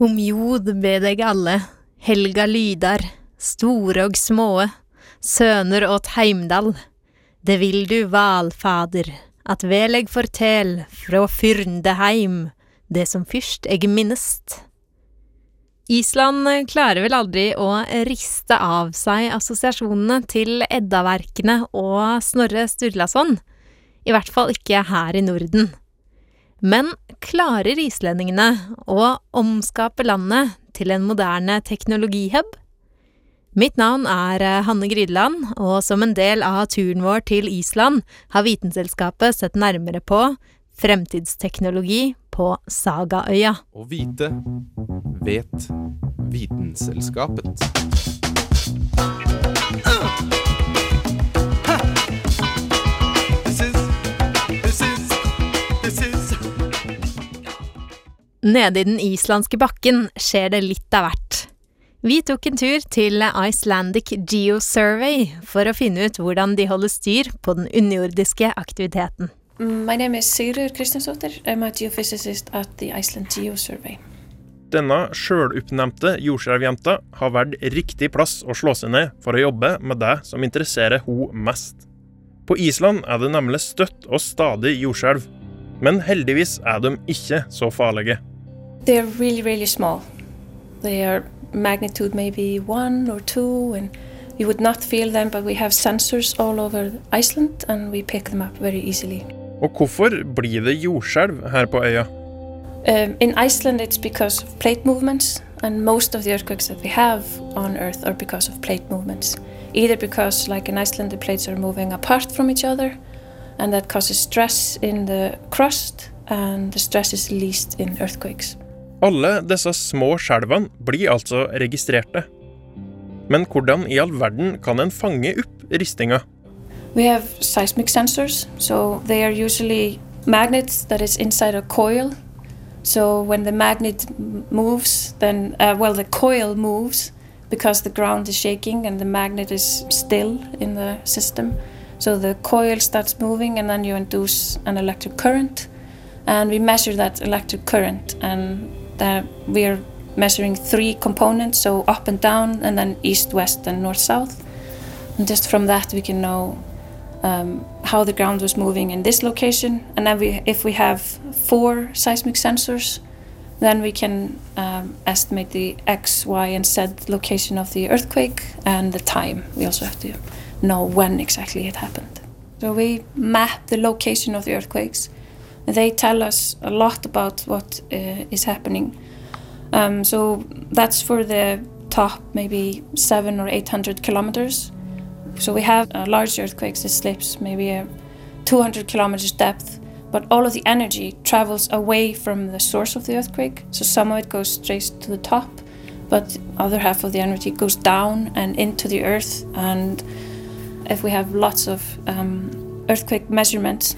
Om jod ber deg alle, helga lydar, store og småe, søner åt Heimdal. Det vil du, valfader, at vel eg fortel frå Fyrndeheim, det som fyrst eg minnest. Island klarer vel aldri å riste av seg assosiasjonene til Eddaverkene og Snorre Sturlason, i hvert fall ikke her i Norden. Men klarer islendingene å omskape landet til en moderne teknologihub? Mitt navn er eh, Hanne Grydeland, og som en del av turen vår til Island har Vitenselskapet sett nærmere på fremtidsteknologi på Sagaøya. Å vite vet Vitenselskapet. Nede i den islandske bakken skjer det litt av hvert. Vi tok en tur til Icelandic Geosurvey for å finne ut hvordan de holder styr på den underjordiske aktiviteten. My name is Sigrid Kristiansdottir. I'm a geophysicist at the Iceland Geosurvey. Denne sjøloppnevnte jordskjelvjenta har valgt riktig plass å slå seg ned for å jobbe med det som interesserer hun mest. På Island er det nemlig støtt og stadig jordskjelv, men heldigvis er de ikke så farlige. They're really, really small. They are magnitude maybe one or two, and you would not feel them, but we have sensors all over Iceland, and we pick them up very easily. Og hvorfor blir det jordskjelv her på øya? Um, in Iceland, it's because of plate movements, and most of the earthquakes that we have on Earth are because of plate movements. Either because, like in Iceland, the plates are moving apart from each other, and that causes stress in the crust, and the stress is released in earthquakes. Alle disse små skjelvene blir altså registrerte. Men hvordan i all verden kan en fange opp ristinga? We have seismic sensors, so they are usually magnets that is inside a coil. So when the magnet moves, then uh, well the coil moves because the ground is shaking and the magnet is still in the system. So the coil starts moving and then you induce an electric current, and we measure that electric current and that we are measuring three components, so up and down, and then east, west, and north, south. And just from that, we can know um, how the ground was moving in this location. And then, we, if we have four seismic sensors, then we can um, estimate the X, Y, and Z location of the earthquake and the time. We also have to know when exactly it happened. So we map the location of the earthquakes. They tell us a lot about what uh, is happening. Um, so that's for the top, maybe seven or eight hundred kilometers. So we have uh, large earthquakes that slips maybe a 200 kilometers depth, but all of the energy travels away from the source of the earthquake. So some of it goes straight to the top, but other half of the energy goes down and into the earth. And if we have lots of um, earthquake measurements,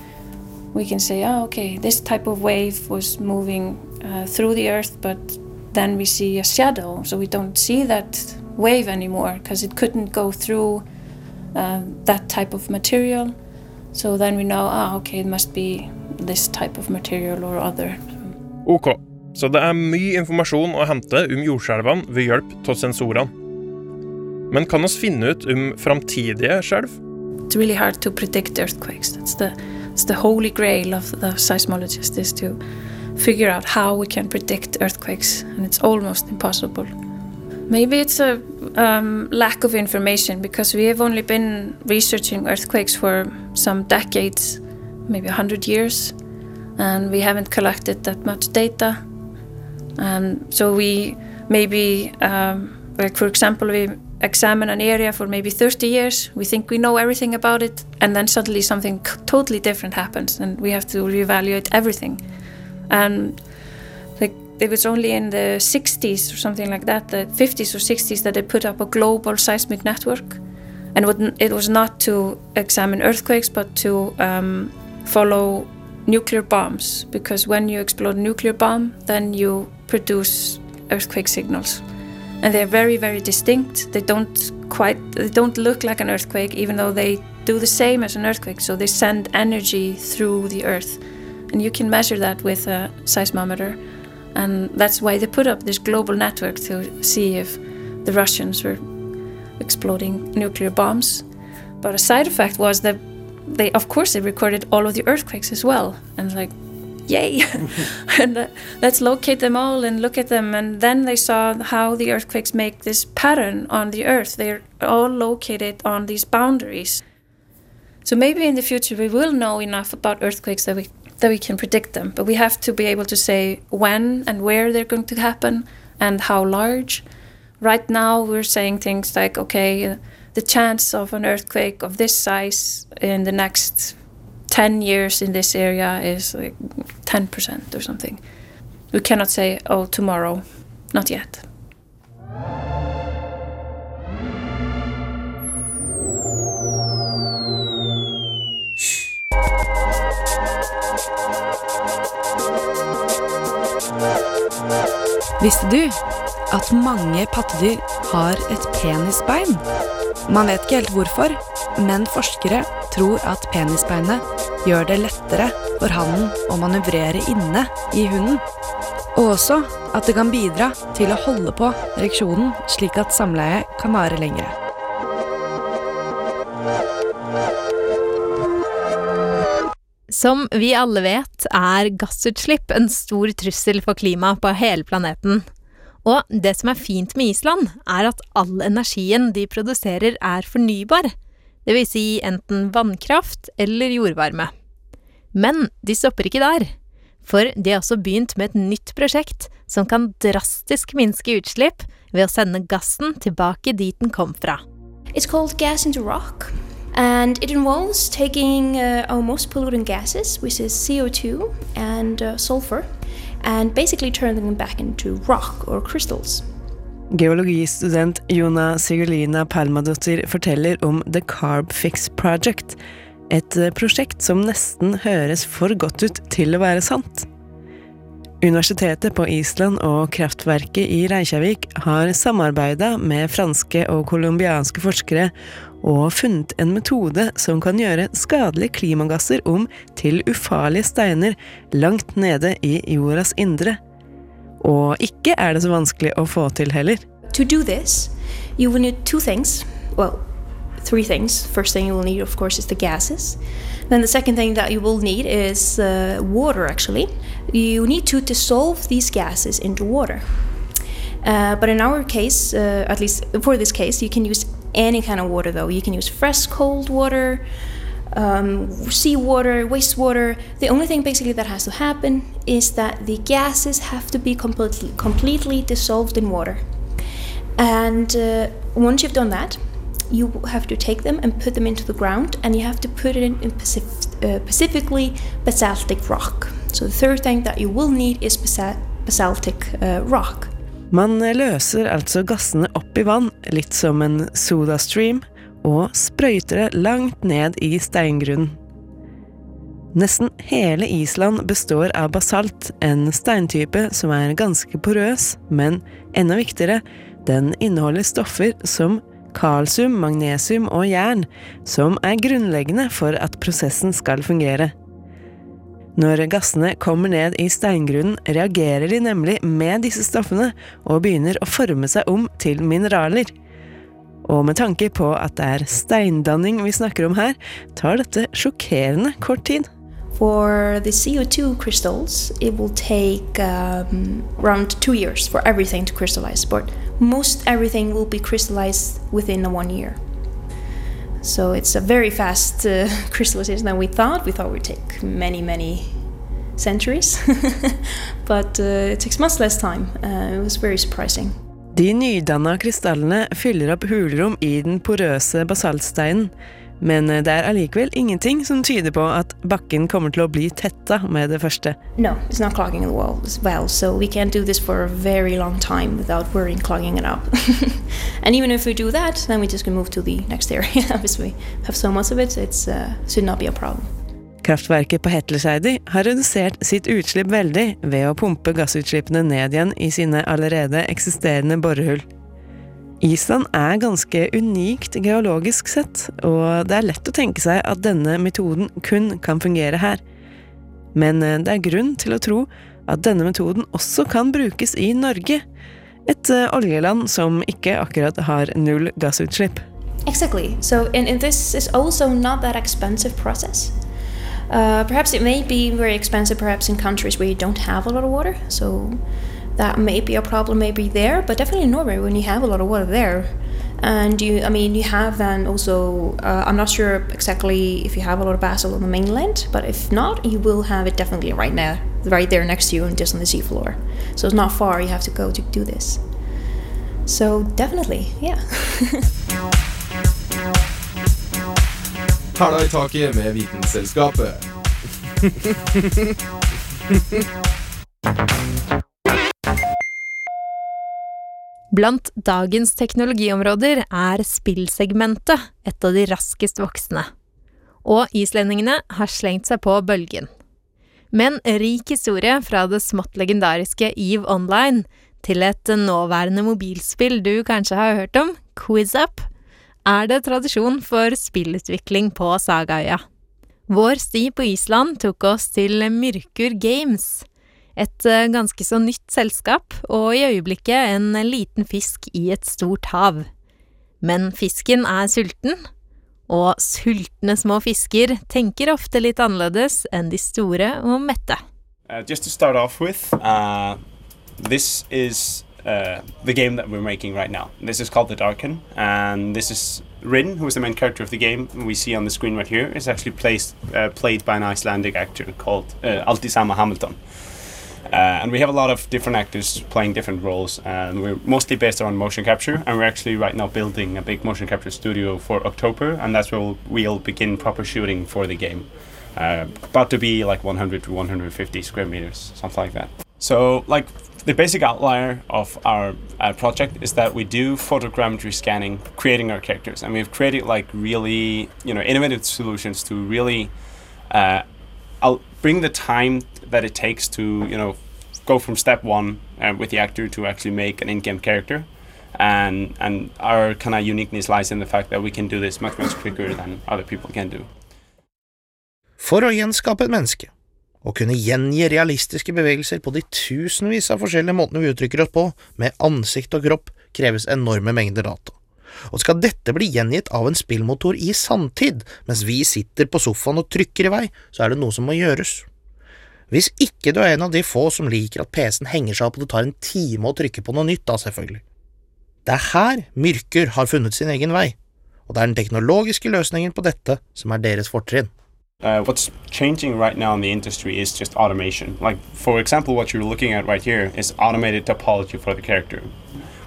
we can say, oh, okay, this type of wave was moving uh, through the earth, but then we see a shadow, so we don't see that wave anymore because it couldn't go through uh, that type of material. So then we know, ah, okay, it must be this type of material or other. Ok, så det er mye informasjon å hente om jordskjelvene ved hjelp av sensorene. Men kan oss finne ut om framtidige skjelv? It's really hard to predict earthquakes. That's the, it's the holy grail of the seismologist is to figure out how we can predict earthquakes, and it's almost impossible. Maybe it's a um, lack of information because we have only been researching earthquakes for some decades, maybe 100 years, and we haven't collected that much data. And so we maybe, um, like for example, we examine an area for maybe 30 years. We think we know everything about it, and then suddenly something totally different happens, and we have to reevaluate everything. And like it was only in the 60s or something like that, the 50s or 60s, that they put up a global seismic network, and it it was not to examine earthquakes, but to um, follow nuclear bombs, because when you explode a nuclear bomb, then you produce earthquake signals and they're very very distinct. They don't quite they don't look like an earthquake even though they do the same as an earthquake. So they send energy through the earth. And you can measure that with a seismometer. And that's why they put up this global network to see if the russians were exploding nuclear bombs. But a side effect was that they of course they recorded all of the earthquakes as well. And like yay. And uh, let's locate them all and look at them. And then they saw how the earthquakes make this pattern on the earth. They're all located on these boundaries. So maybe in the future we will know enough about earthquakes that we that we can predict them. But we have to be able to say when and where they're going to happen and how large. Right now we're saying things like okay uh, the chance of an earthquake of this size in the next 10 years in this area is like 10% or something. We cannot say, oh, tomorrow. Not yet. Visste du at mange pattedyr har et penisbein? Man vet ikke helt hvorfor, men forskere tror at penisbeinet gjør det lettere for hannen å manøvrere inne i hunden. Og også at det kan bidra til å holde på ereksjonen slik at samleiet kan vare lengre. Som vi alle vet, er gassutslipp en stor trussel for klimaet på hele planeten. Og det som er fint med Island, er at all energien de produserer er fornybar. Det vil si enten vannkraft eller jordvarme. Men de stopper ikke der. For de har også begynt med et nytt prosjekt som kan drastisk minske utslipp ved å sende gassen tilbake dit den kom fra. It's called gas into rock, and it involves taking uh, our most polluting gases, which is CO2 and uh, sulfur, and basically turning them back into rock or crystals. Geologistudent Jona Sigurlina Palmadottir forteller om The Carb Fix Project, et eh, prosjekt som nesten høres for godt ut til å være sant. Universitetet på Island og kraftverket i Reykjavik har samarbeida med franske og colombianske forskere og funnet en metode som kan gjøre skadelige klimagasser om til ufarlige steiner langt nede i jordas indre. Og ikke er det så vanskelig å få til heller. To do this, you will need two things. Well, three things. First thing you will need, of course, is the gases. Then the second thing that you will need is uh, water, actually. You need to dissolve these gases into water. Uh, but in our case, uh, at least for this case, you can use any kind of water though. You can use fresh cold water, um, seawater, wastewater. The only thing basically that has to happen is that the gases have to be completely, completely dissolved in water. And uh, once you've done that, you have to take them and put them into the ground, and you have to put it in, in Pacif- uh, specifically basaltic rock. So the third thing that you will need is basa- basaltic uh, rock. Man løser altså gassene opp i vann, litt som en sodastream, og sprøyter det langt ned i steingrunnen. Nesten hele Island består av basalt, en steintype som er ganske porøs, men enda viktigere, den inneholder stoffer som kalsium, magnesium og jern, som er grunnleggende for at prosessen skal fungere. Når gassene kommer ned i steingrunnen, reagerer de nemlig med disse stoffene og begynner å forme seg om til mineraler. Og med tanke på at det er steindanning vi snakker om her, tar dette sjokkerende kort tid. For the CO2 crystals, it will take um, around two years for everything to crystallize, but most everything will be crystallized within one year. So it's a very fast uh, crystallization than we thought. We thought it would take many, many centuries, but uh, it takes much less time. Uh, it was very surprising. De nydanna krystallene fyller opp hulrom i den porøse basaltsteinen, men det er allikevel ingenting som tyder på at bakken kommer til å bli tetta med det første. No, it's not clogging the wall as well, so we can't do this for a very long time without worrying clogging it up. and even if we do that, then we just can move to the next area because we have so much of it, it uh, should not be a problem. Kraftverket på Hetleseidi har redusert sitt utslipp veldig ved å pumpe gassutslippene ned igjen i sine allerede eksisterende borehull. Island er ganske unikt geologisk sett, og det er lett å tenke seg at denne metoden kun kan fungere her. Men eh, det er grunn til å tro at denne metoden også kan brukes i Norge, et eh, oljeland som ikke akkurat har null gassutslipp. Exactly. So, and, and this is also. Uh, perhaps it may be very expensive, perhaps in countries where you don't have a lot of water. So that may be a problem maybe there, but definitely in Norway when you have a lot of water there. And you, I mean, you have then also, uh, I'm not sure exactly if you have a lot of basil on the mainland, but if not, you will have it definitely right now, right there next to you and just on the seafloor. So it's not far you have to go to do this. So definitely, yeah. Hæla i taket med Vitenselskapet. Blant dagens teknologiområder er spillsegmentet et av de raskest voksende. Og islendingene har slengt seg på bølgen. Med en rik historie fra det smått legendariske Eve Online til et nåværende mobilspill du kanskje har hørt om, QuizUp, er det tradisjon for spillutvikling på Sagaøya. Vår sti på Island tok oss til Myrkur Games, et eh, ganske så nytt selskap, og i øyeblikket en liten fisk i et stort hav. Men fisken er sulten, og sultne små fisker tenker ofte litt annerledes enn de store og mette. Uh, just to start off with, uh, this is uh, the game that we're making right now. This is called The Darken, and this is Rin, who is the main character of the game we see on the screen right here, is actually placed, uh, played by an Icelandic actor called uh, Altisama Hamilton. Uh, and we have a lot of different actors playing different roles, and we're mostly based on motion capture. And we're actually right now building a big motion capture studio for October, and that's where we'll, we'll begin proper shooting for the game. Uh, about to be like 100 to 150 square meters, something like that. So, like the basic outlier of our uh, project is that we do photogrammetry scanning, creating our characters, and we've created like really, you know, innovative solutions to really uh, bring the time that it takes to you know go from step one uh, with the actor to actually make an in-game character. And and our kind of uniqueness lies in the fact that we can do this much much quicker than other people can do. For å menneske, og kunne gjengi realistiske bevegelser på de tusenvis av forskjellige måtene vi uttrykker oss på, med ansikt og kropp, kreves enorme mengder data. Og skal dette bli gjengitt av en spillmotor i sanntid, mens vi sitter på sofaen og trykker i vei, så er det noe som må gjøres. Hvis ikke du er en av de få som liker at PC-en henger seg opp og det tar en time å trykke på noe nytt, da selvfølgelig. Det er her Myrker har funnet sin egen vei, og det er den teknologiske løsningen på dette som er deres fortrinn. Uh, what's changing right now in the industry is just automation. Like, for example, what you're looking at right here is automated topology for the character.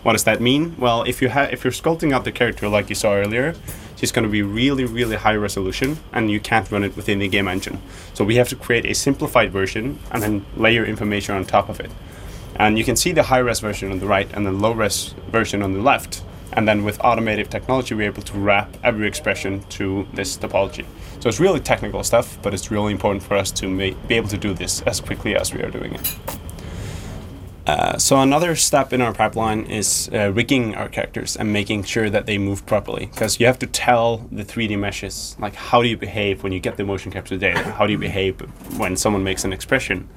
What does that mean? Well, if you have if you're sculpting out the character like you saw earlier, she's going to be really really high resolution, and you can't run it within the game engine. So we have to create a simplified version and then layer information on top of it. And you can see the high res version on the right and the low res version on the left. And then with automated technology, we're able to wrap every expression to this topology. So it's really technical stuff, but it's really important for us to be able to do this as quickly as we are doing it. Uh, so another step in our pipeline is uh, rigging our characters and making sure that they move properly. Because you have to tell the 3D meshes like how do you behave when you get the motion capture data? How do you behave when someone makes an expression?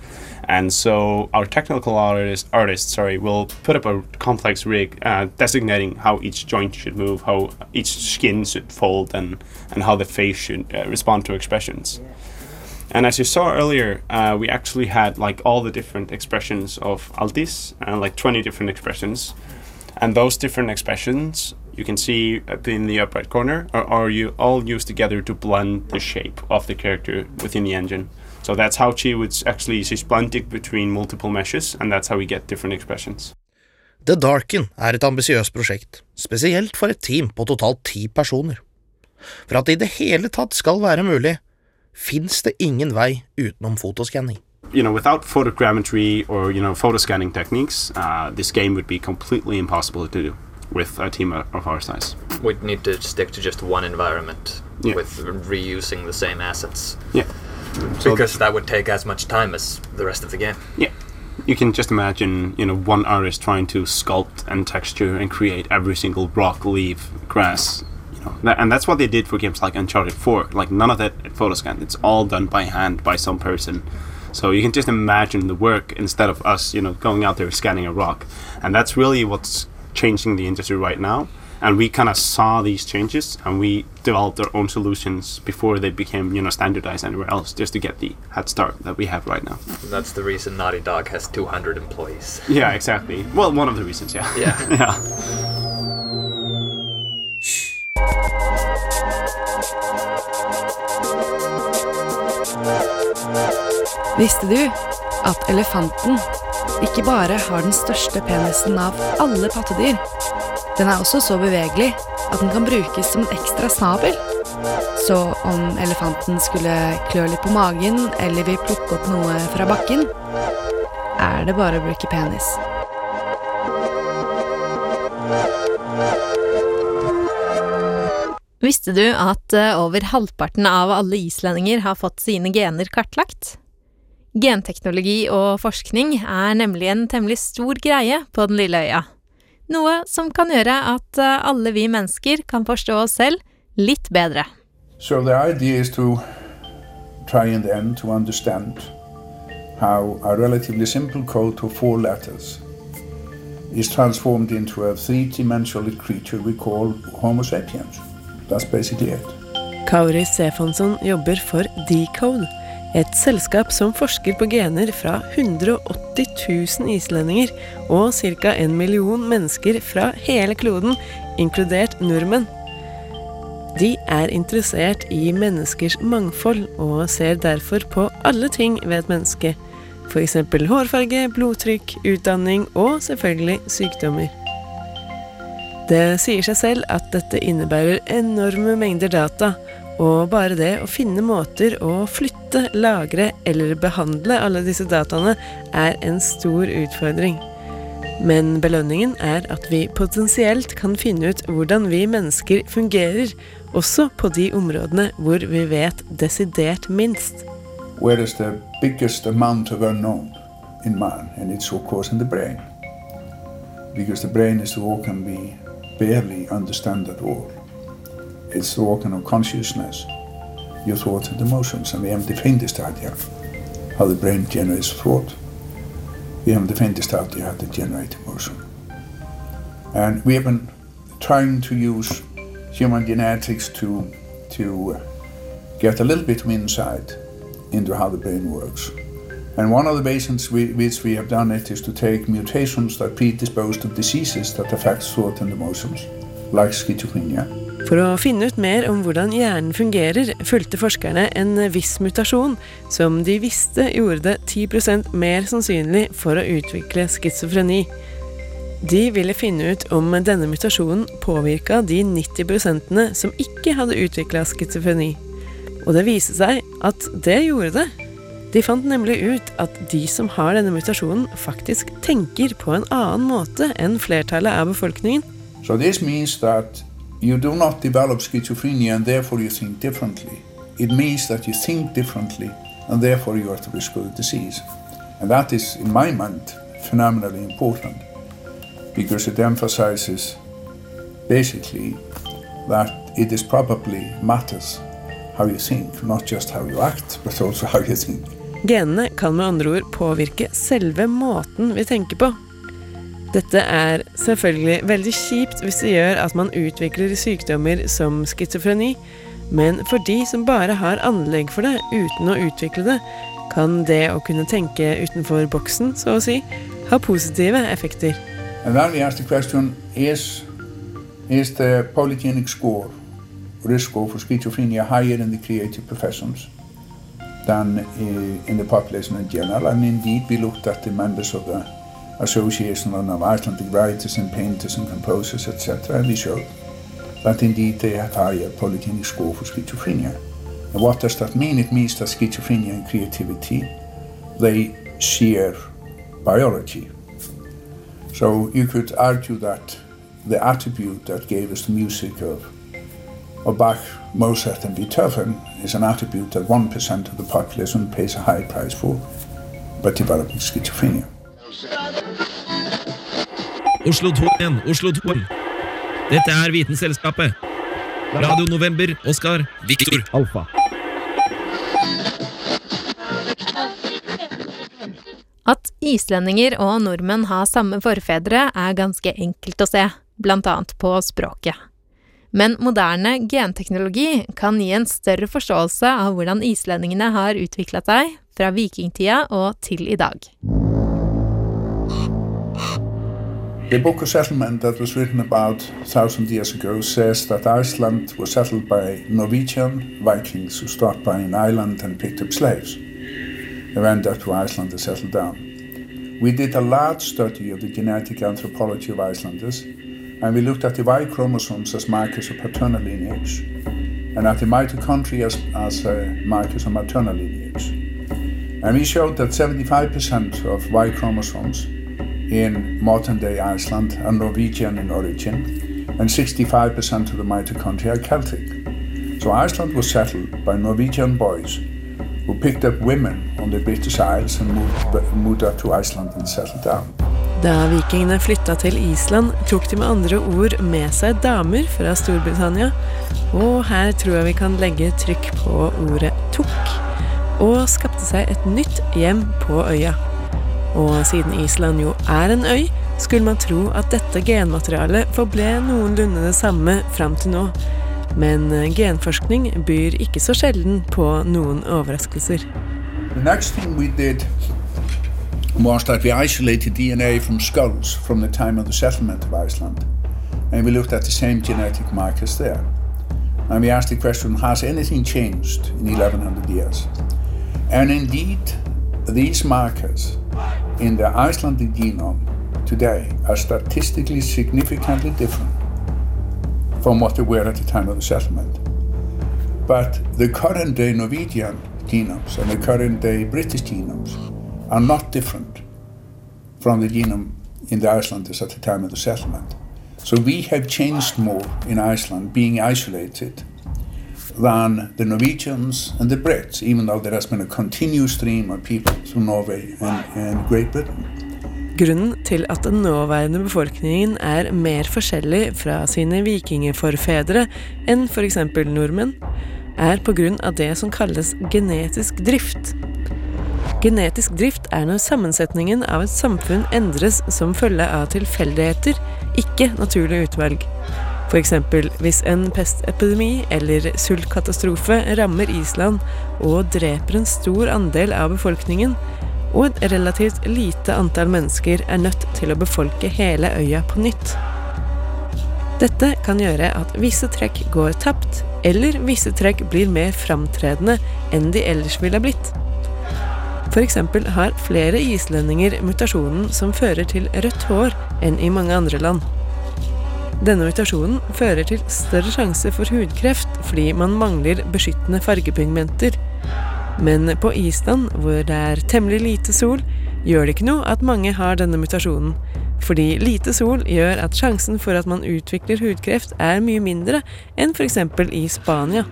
And so our technical artist, artist sorry will put up a complex rig uh, designating how each joint should move how each skin should fold and and how the face should uh, respond to expressions and as you saw earlier, uh, we actually had like all the different expressions of Altis, and like 20 different expressions. And those different expressions you can see in the upper right corner are, are you all used together to blend the shape of the character within the engine. So that's how she would actually she's blending between multiple meshes, and that's how we get different expressions. The Darken er et ambisiøst prosjekt, spesielt for et team på totalt ti personer. For at det i det hele tatt skal være mulig, fins det ingen vei utenom fotoskanning. You know, without photogrammetry or you know photo scanning techniques, uh, this game would be completely impossible to do with a team of our size. We'd need to stick to just one environment Yeah. with reusing the same assets. Yeah. So- because that would take as much time as the rest of the game. Yeah. You can just imagine, you know, one artist trying to sculpt and texture and create every single rock, leaf, grass, you know. That, and that's what they did for games like Uncharted 4. Like none of that photoscan. It's all done by hand by some person. So you can just imagine the work instead of us, you know, going out there scanning a rock. And that's really what's changing the industry right now. And we kind of saw these changes and we developed our own solutions before they became, you know, standardized anywhere else just to get the head start that we have right now. That's the reason Naughty Dog has 200 employees. Yeah, exactly. Well, one of the reasons, yeah. Yeah. yeah. Visste du at elefanten ikke bare har den største penisen av alle pattedyr, den er også så bevegelig at den kan brukes som en ekstra snabel? Så om elefanten skulle klø litt på magen eller vil plukke opp noe fra bakken, er det bare å bruke penis. Visste du at eh, over halvparten av alle islendinger har fått sine gener kartlagt? Genteknologi og forskning er nemlig en temmelig stor greie på den lille øya. Noe som kan gjøre at eh, alle vi mennesker kan forstå oss selv litt bedre. So the idea is to try in the end to understand how a relatively simple code of four letters is transformed into a three-dimensional creature we call Homo sapiens. That's basically it. Kauri Stefansson jobber for Decode, et selskap som forsker på gener fra 180 000 islendinger og ca. en million mennesker fra hele kloden, inkludert nordmenn. De er interessert i menneskers mangfold og ser derfor på alle ting ved et menneske. F.eks. hårfarge, blodtrykk, utdanning og selvfølgelig sykdommer. Det sier seg selv at dette innebærer enorme mengder data, og bare det å finne måter å flytte, lagre eller behandle alle disse dataene er en stor utfordring. Men belønningen er at vi potensielt kan finne ut hvordan vi mennesker fungerer, også på de områdene hvor vi vet desidert minst. Where is the biggest amount of unknown in man? And it's of course in the brain. Because the brain is the organ we barely understand at all. It's the organ of consciousness, your thoughts and emotions, and we haven't the faintest idea how the brain generates thought. We haven't the faintest idea how to generate emotion. And we have been trying to use human genetics to, to get a little bit of insight into how the brain works. And one of the reasons we, which we have done it is to take mutations that predispose to diseases that affect thought emotions, like schizophrenia. For å finne ut mer om hvordan hjernen fungerer, fulgte forskerne en viss mutasjon som de visste gjorde det 10% mer sannsynlig for å utvikle schizofreni. De ville finne ut om denne mutasjonen påvirka de 90 som ikke hadde utvikla schizofreni. Og det viste seg at det gjorde det. De fant nemlig ut at de som har denne mutasjonen, faktisk tenker på en annen måte enn flertallet av befolkningen. So this means that you do not develop schizophrenia and therefore you think differently. It means that you think differently and therefore you are at risk of the disease. And that is, in my mind, phenomenally important because it emphasizes basically that it is probably matters how you think, not just how you act, but also how you think. Genene kan med andre ord påvirke selve måten vi tenker på. Dette er selvfølgelig veldig kjipt hvis det gjør at man utvikler sykdommer som schizofreni, men for de som bare har anlegg for det uten å utvikle det, kan det å kunne tenke utenfor boksen, så å si, ha positive effekter. Question is, is the polygenic score, risk for schizophrenia, higher in the creative professions uh, in the population in general? And indeed, we looked at the members of the Association of Icelandic Writers and Painters and Composers, etc. And we showed that indeed they have higher polygenic score for schizophrenia. And what does that mean? It means that schizophrenia and creativity, they share biology. So you could argue that the attribute that gave us the music of, of Bach, Mozart and Beethoven is an attribute that 1% of the population pays a high price for by developing schizophrenia. Oslo 2 igjen, Oslo 2. Dette er Vitenselskapet. Radio November, Oskar, Viktor, Alfa. At islendinger og nordmenn har samme forfedre, er ganske enkelt å se, blant annet på språket. Men moderne genteknologi kan gi en større forståelse av hvordan islendingene har utvikla seg fra vikingtida og til i dag. The Book of Settlement that was written about a thousand years ago says that Iceland was settled by Norwegian Vikings who stopped by an island and picked up slaves. They went up to Iceland and settled down. We did a large study of the genetic anthropology of Icelanders, and we looked at the Y chromosomes as markers of paternal lineage, and at the mitochondria as, as uh, markers of maternal lineage. And we showed that 75% of Y chromosomes in modern day Iceland are Norwegian in origin, and 65% of the mitochondria are Celtic. So Iceland was settled by Norwegian boys who picked up women on the British Isles and moved, moved up to Iceland and settled down. Da vikingene flytta til Island, tok de med andre ord med seg damer fra Storbritannia, og her tror jeg vi kan legge trykk på ordet tok, og skapte seg et nytt hjem på øya. Og siden Island jo er en øy, skulle man tro at dette genmaterialet forble noenlunde det samme fram til nå. Men genforskning byr ikke så sjelden på noen overraskelser. Was that we isolated DNA from skulls from the time of the settlement of Iceland. And we looked at the same genetic markers there. And we asked the question, has anything changed in 1100 years? And indeed, these markers in the Icelandic genome today are statistically significantly different from what they were at the time of the settlement. But the current day Norwegian genomes and the current day British genomes are not different from the genome in the Icelanders at the time of the settlement. So we have changed more in Iceland, being isolated, than the Norwegians and the Brits, even though there has been a continuous stream of people through Norway and, and Great Britain. Grunnen til at den nåværende befolkningen er mer forskjellig fra sine vikingforfedre enn f.eks. nordmenn, er av det som kalles genetisk drift. Genetisk drift er når sammensetningen av et samfunn endres som følge av tilfeldigheter, ikke naturlig utvalg. F.eks. hvis en pestepidemi eller sultkatastrofe rammer Island og dreper en stor andel av befolkningen, og et relativt lite antall mennesker er nødt til å befolke hele øya på nytt. Dette kan gjøre at visse trekk går tapt, eller visse trekk blir mer framtredende enn de ellers ville blitt. F.eks. har flere islendinger mutasjonen som fører til rødt hår enn i mange andre land. Denne mutasjonen fører til større sjanse for hudkreft fordi man mangler beskyttende fargepigmenter. Men på Island, hvor det er temmelig lite sol, gjør det ikke noe at mange har denne mutasjonen. Fordi lite sol gjør at sjansen for at man utvikler hudkreft er mye mindre enn f.eks. i Spania.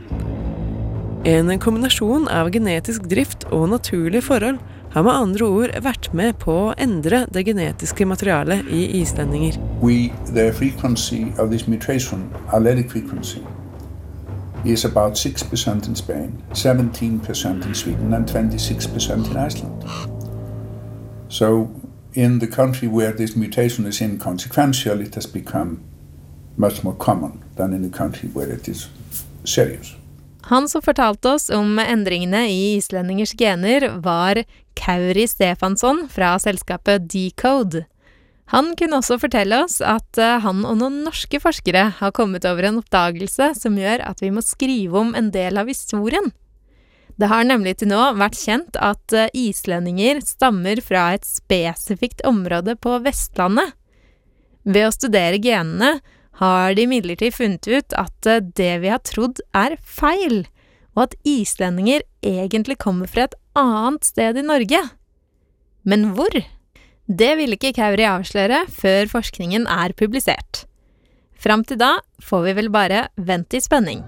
En kombinasjon av genetisk drift og naturlige forhold har med andre ord vært med på å endre det genetiske materialet i islendinger. We, the frequency of this mutation, allelic frequency, is about 6% in Spain, 17% in Sweden, and 26% in Iceland. So, in the country where this mutation is inconsequential, it has become much more common than in the country where it is serious. Han som fortalte oss om endringene i islendingers gener, var Kauri Stefansson fra selskapet Decode. Han kunne også fortelle oss at eh, han og noen norske forskere har kommet over en oppdagelse som gjør at vi må skrive om en del av historien. Det har nemlig til nå vært kjent at eh, islendinger stammer fra et spesifikt område på Vestlandet. Ved å studere genene har de imidlertid funnet ut at eh, det vi har trodd er feil, og at islendinger egentlig kommer fra et annet sted i Norge. Men hvor? Det vil ikke Kauri avsløre før forskningen er publisert. Fram til da får vi vel bare vente i spenning.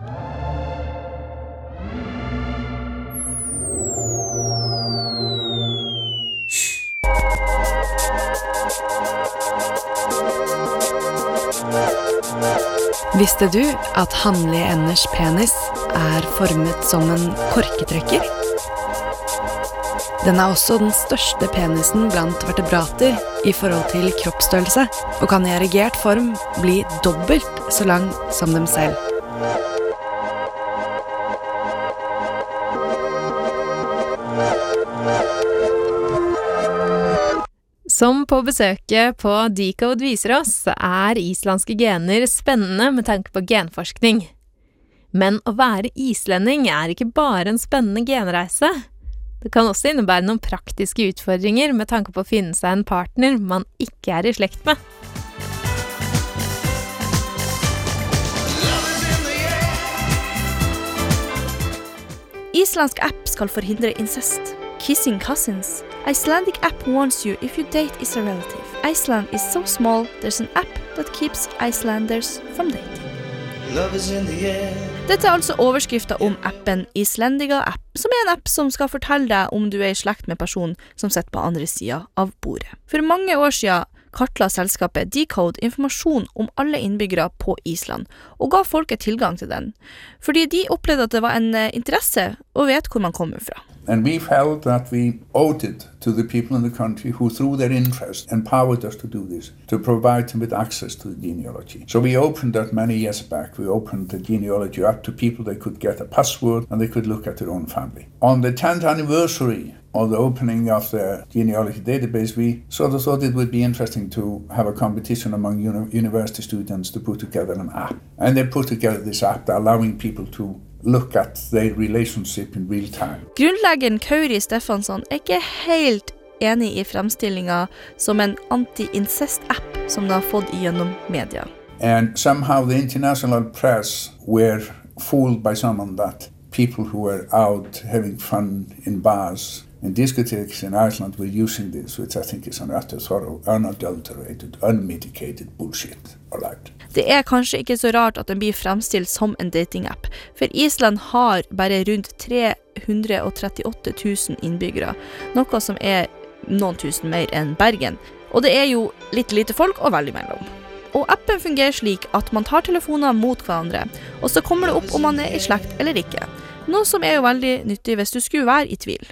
Visste du at hannlige enders penis er formet som en korketrekker? Den er også den største penisen blant vertebrater i forhold til kroppsstørrelse, og kan i erigert form bli dobbelt så lang som dem selv. Som på besøket på Decode viser oss, er islandske gener spennende med tanke på genforskning. Men å være islending er ikke bare en spennende genreise. Det kan også innebære noen praktiske utfordringer med tanke på å finne seg en partner man ikke er i slekt med. Islandsk app skal forhindre incest. Kissing cousins. Icelandic app warns you if you date is a relative. Iceland is so small, there's an app that keeps Icelanders from dating. Dette er altså overskrifta om appen Islendiga App, som er en app som skal fortelle deg om du er i slekt med personen som sitter på andre sida av bordet. For mange år siden kartla selskapet Decode informasjon om alle innbyggere på Island, og ga folket tilgang til den, fordi de opplevde at det var en eh, interesse å vite hvor man kommer fra. And we felt that we owed it to the people in the country who, through their interest, empowered us to do this, to provide them with access to the genealogy. So we opened that many years back. We opened the genealogy up to people. They could get a password and they could look at their own family. On the 10th anniversary of the opening of the genealogy database, we sort of thought it would be interesting to have a competition among uni university students to put together an app. And they put together this app allowing people to look at their relationship in real time. Grunnleggeren Kauri Stefansson er ikke helt enig i fremstillinga som en anti-incest-app som de har fått gjennom media. And somehow the international press were fooled by someone that people who were out having fun in bars and discotheques in Iceland were using this, which I think is an utter thorough, unadulterated, unmedicated bullshit. Right. Det er kanskje ikke så rart at den blir fremstilt som en datingapp, for Island har bare rundt 338 000 innbyggere, noe som er noen tusen mer enn Bergen. Og det er jo litt lite folk og veldig mellom. Og appen fungerer slik at man tar telefoner mot hverandre, og så kommer det opp om man er i slekt eller ikke. Noe som er jo veldig nyttig hvis du skulle være i tvil.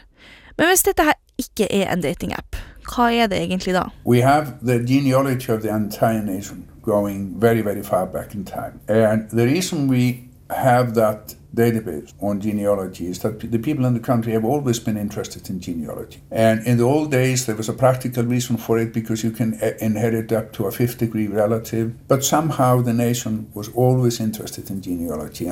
Men hvis dette her ikke er en datingapp, hva er det egentlig da? We have the genealogy of the entire nation going very, very far back in time. And the reason we have that database on genealogy is that the people in the country have always been interested in genealogy. And in the old days, there was for it because you can uh, inherit up to a fifth degree relative. But somehow the nation was always interested in genealogy.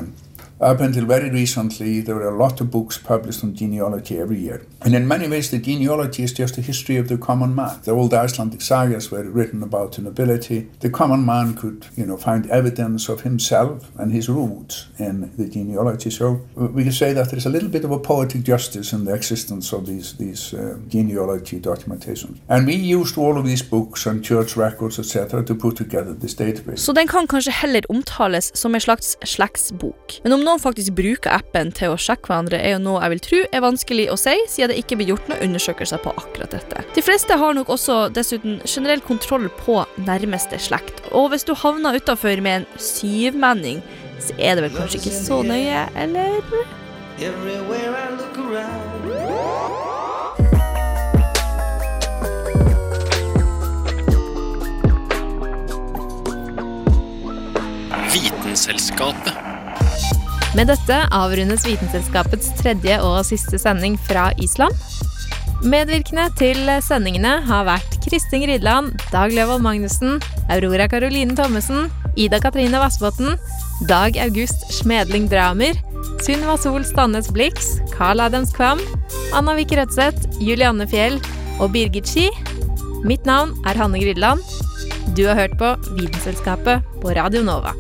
Up until very recently, there were a lot of books published on genealogy every year. And in many ways, the genealogy is just a history of the common man. The old Icelandic sagas were written about the nobility. The common man could, you know, find evidence of himself and his roots in the genealogy. So we can say that there's a little bit of a poetic justice in the existence of these these uh, genealogy documentation. And we used all of these books and church records, etc., to put together this database. Den kan kanskje heller omtales som en slags slektsbok. Men om noen faktisk bruker appen til å sjekke hverandre, er jo noe jeg vil tro er vanskelig å si, siden det ikke blir gjort noen undersøkelser på akkurat dette. De fleste har nok også dessuten generell kontroll på nærmeste slekt, og hvis du havner utafor med en syvmenning, så er det vel kanskje ikke så nøye, eller? Everywhere I look around. Vitenselskapet. Med dette avrundes Vitenselskapets tredje og siste sending fra Island. Medvirkende til sendingene har vært Kristin Rydland, Dag Løvold Magnussen, Aurora Caroline Thommessen, Ida Katrine Vassbotn, Dag August Smedling Dramer, Sunniva Sol Stannes Blix, Carl Adams Kvam, Anna Vik Rødseth, Julianne Fjell og Birgit Ski. Mitt navn er Hanne Grydland. Du har hørt på Vitenselskapet på Radio Nova.